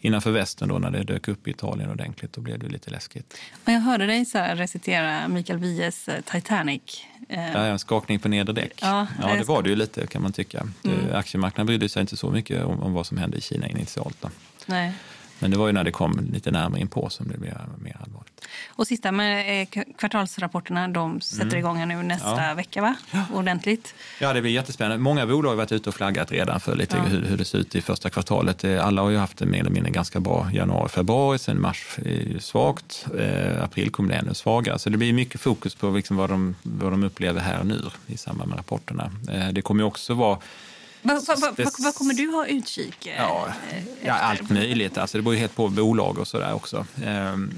innanför västen då när det dök upp i Italien ordentligt, då blev det lite läskigt. Och jag hörde dig så recitera Mikael Wiehes eh, Titanic. Eh, är en skakning på nederdäck. Ja, ja, det var det ju lite kan man tycka. Det, aktiemarknaden brydde sig inte så mycket om, om vad som hände i Kina initialt. Då. Nej. Men det var ju när det kom lite närmare in på som det blev mer allvarligt. Och sista med eh, kvartalsrapporterna, de sätter igång här nu nästa Mm. Ja. vecka va? Ordentligt. Ja, det blir jättespännande. Många bolag har varit ute och flaggat redan för lite Ja. hur, hur det ser ut i första kvartalet. Eh, Alla har ju haft en mer eller mindre ganska bra januari, februari. Sen mars är ju svagt. Eh, april kommer det ännu svagare. Så det blir mycket fokus på liksom vad, de, vad de upplever här och nu i samband med rapporterna. Eh, det kommer också vara Vad va, va, Spec- va, vad kommer du ha utkik? eh, Ja, eh, ja, allt möjligt. Alltså, det beror ju helt på bolag och sådär också. Ehm,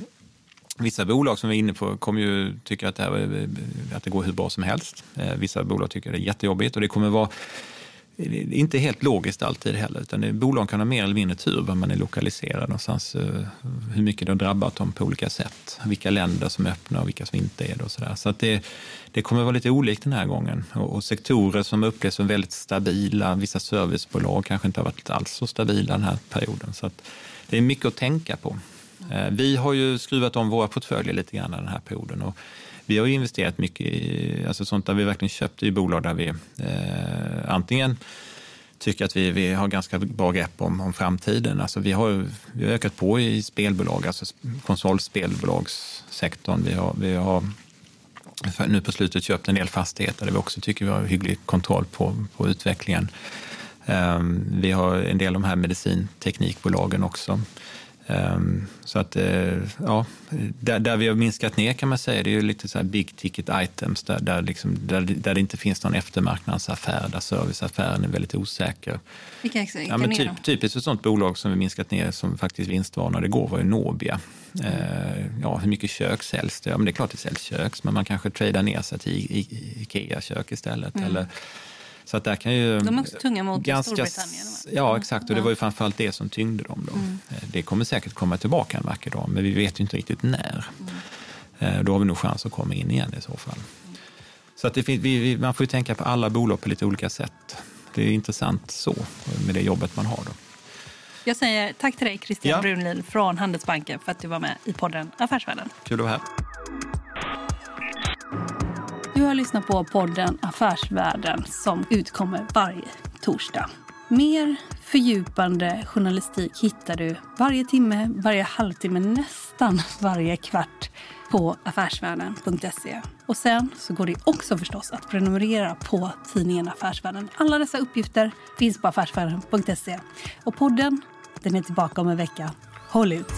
vissa bolag som vi är inne på kommer ju tycka att det, här, är- att det går hur bra som helst. Eh, vissa bolag tycker det är jättejobbigt och det kommer vara det är inte helt logiskt alltid heller, utan det, bolag kan ha mer eller mindre tur var man är lokaliserad någonstans, eh, hur mycket det har drabbat dem på olika sätt, vilka länder som är öppna och vilka som inte är det och sådär. Så att det, det kommer vara lite olikt den här gången och, och sektorer som upplevs som väldigt stabila, vissa servicebolag kanske inte har varit alls så stabila den här perioden. Så att det är mycket att tänka på. Eh, vi har ju skruvat om våra portföljer lite grann den här perioden och vi har ju investerat mycket i alltså sånt där vi verkligen köpt i bolag där vi eh, antingen tycker att vi, vi har ganska bra grepp om, om framtiden. Alltså vi, har, vi har ökat på i spelbolag, alltså konsolspelbolagssektorn. Vi har, vi har nu på slutet köpt en del fastigheter där vi också tycker vi har hygglig kontroll på, på utvecklingen. Ehm, vi har en del av de här medicinteknikbolagen också. Ehm, Så att, eh, ja, där, där vi har minskat ner kan man säga, det är ju lite så här big ticket items där, där, liksom, där, där det inte finns någon eftermarknadsaffär, där serviceaffären är väldigt osäker. Vilka, Ja, men typ, typiskt ett sånt bolag som vi minskat ner som faktiskt vinstvarnade igår var ju Nobia. Eh, ja, hur mycket kök säljs det? Ja, men det är klart det säljs kök, men man kanske tradar ner sig till Ikea-kök istället. Eller, så att där kan ju... Mm. De är också tunga mot Storbritannien, va? Ja, exakt. Och det var ju framförallt det som tyngde dem. Då. Mm. Eh, Det kommer säkert komma tillbaka en vacker dag, men vi vet ju inte riktigt när. Mm. Eh, Då har vi nog chans att komma in igen i så fall. Så att det, fin- vi, man får ju tänka på alla bolag på lite olika sätt. Det är intressant så, med det jobbet man har. Då. Jag säger tack till dig Christian Ja. Brunlid från Handelsbanken för att du var med i podden Affärsvärlden. Kul att vara här. Du har lyssnat på podden Affärsvärlden som utkommer varje torsdag. Mer fördjupande journalistik hittar du varje timme, varje halvtimme, nästan varje kvart på affärsvärlden.se. Och sen så går det också förstås att prenumerera på tidningen Affärsvärlden. Alla dessa uppgifter finns på affärsvärlden.se. Och podden, den är tillbaka om en vecka. Håll ut!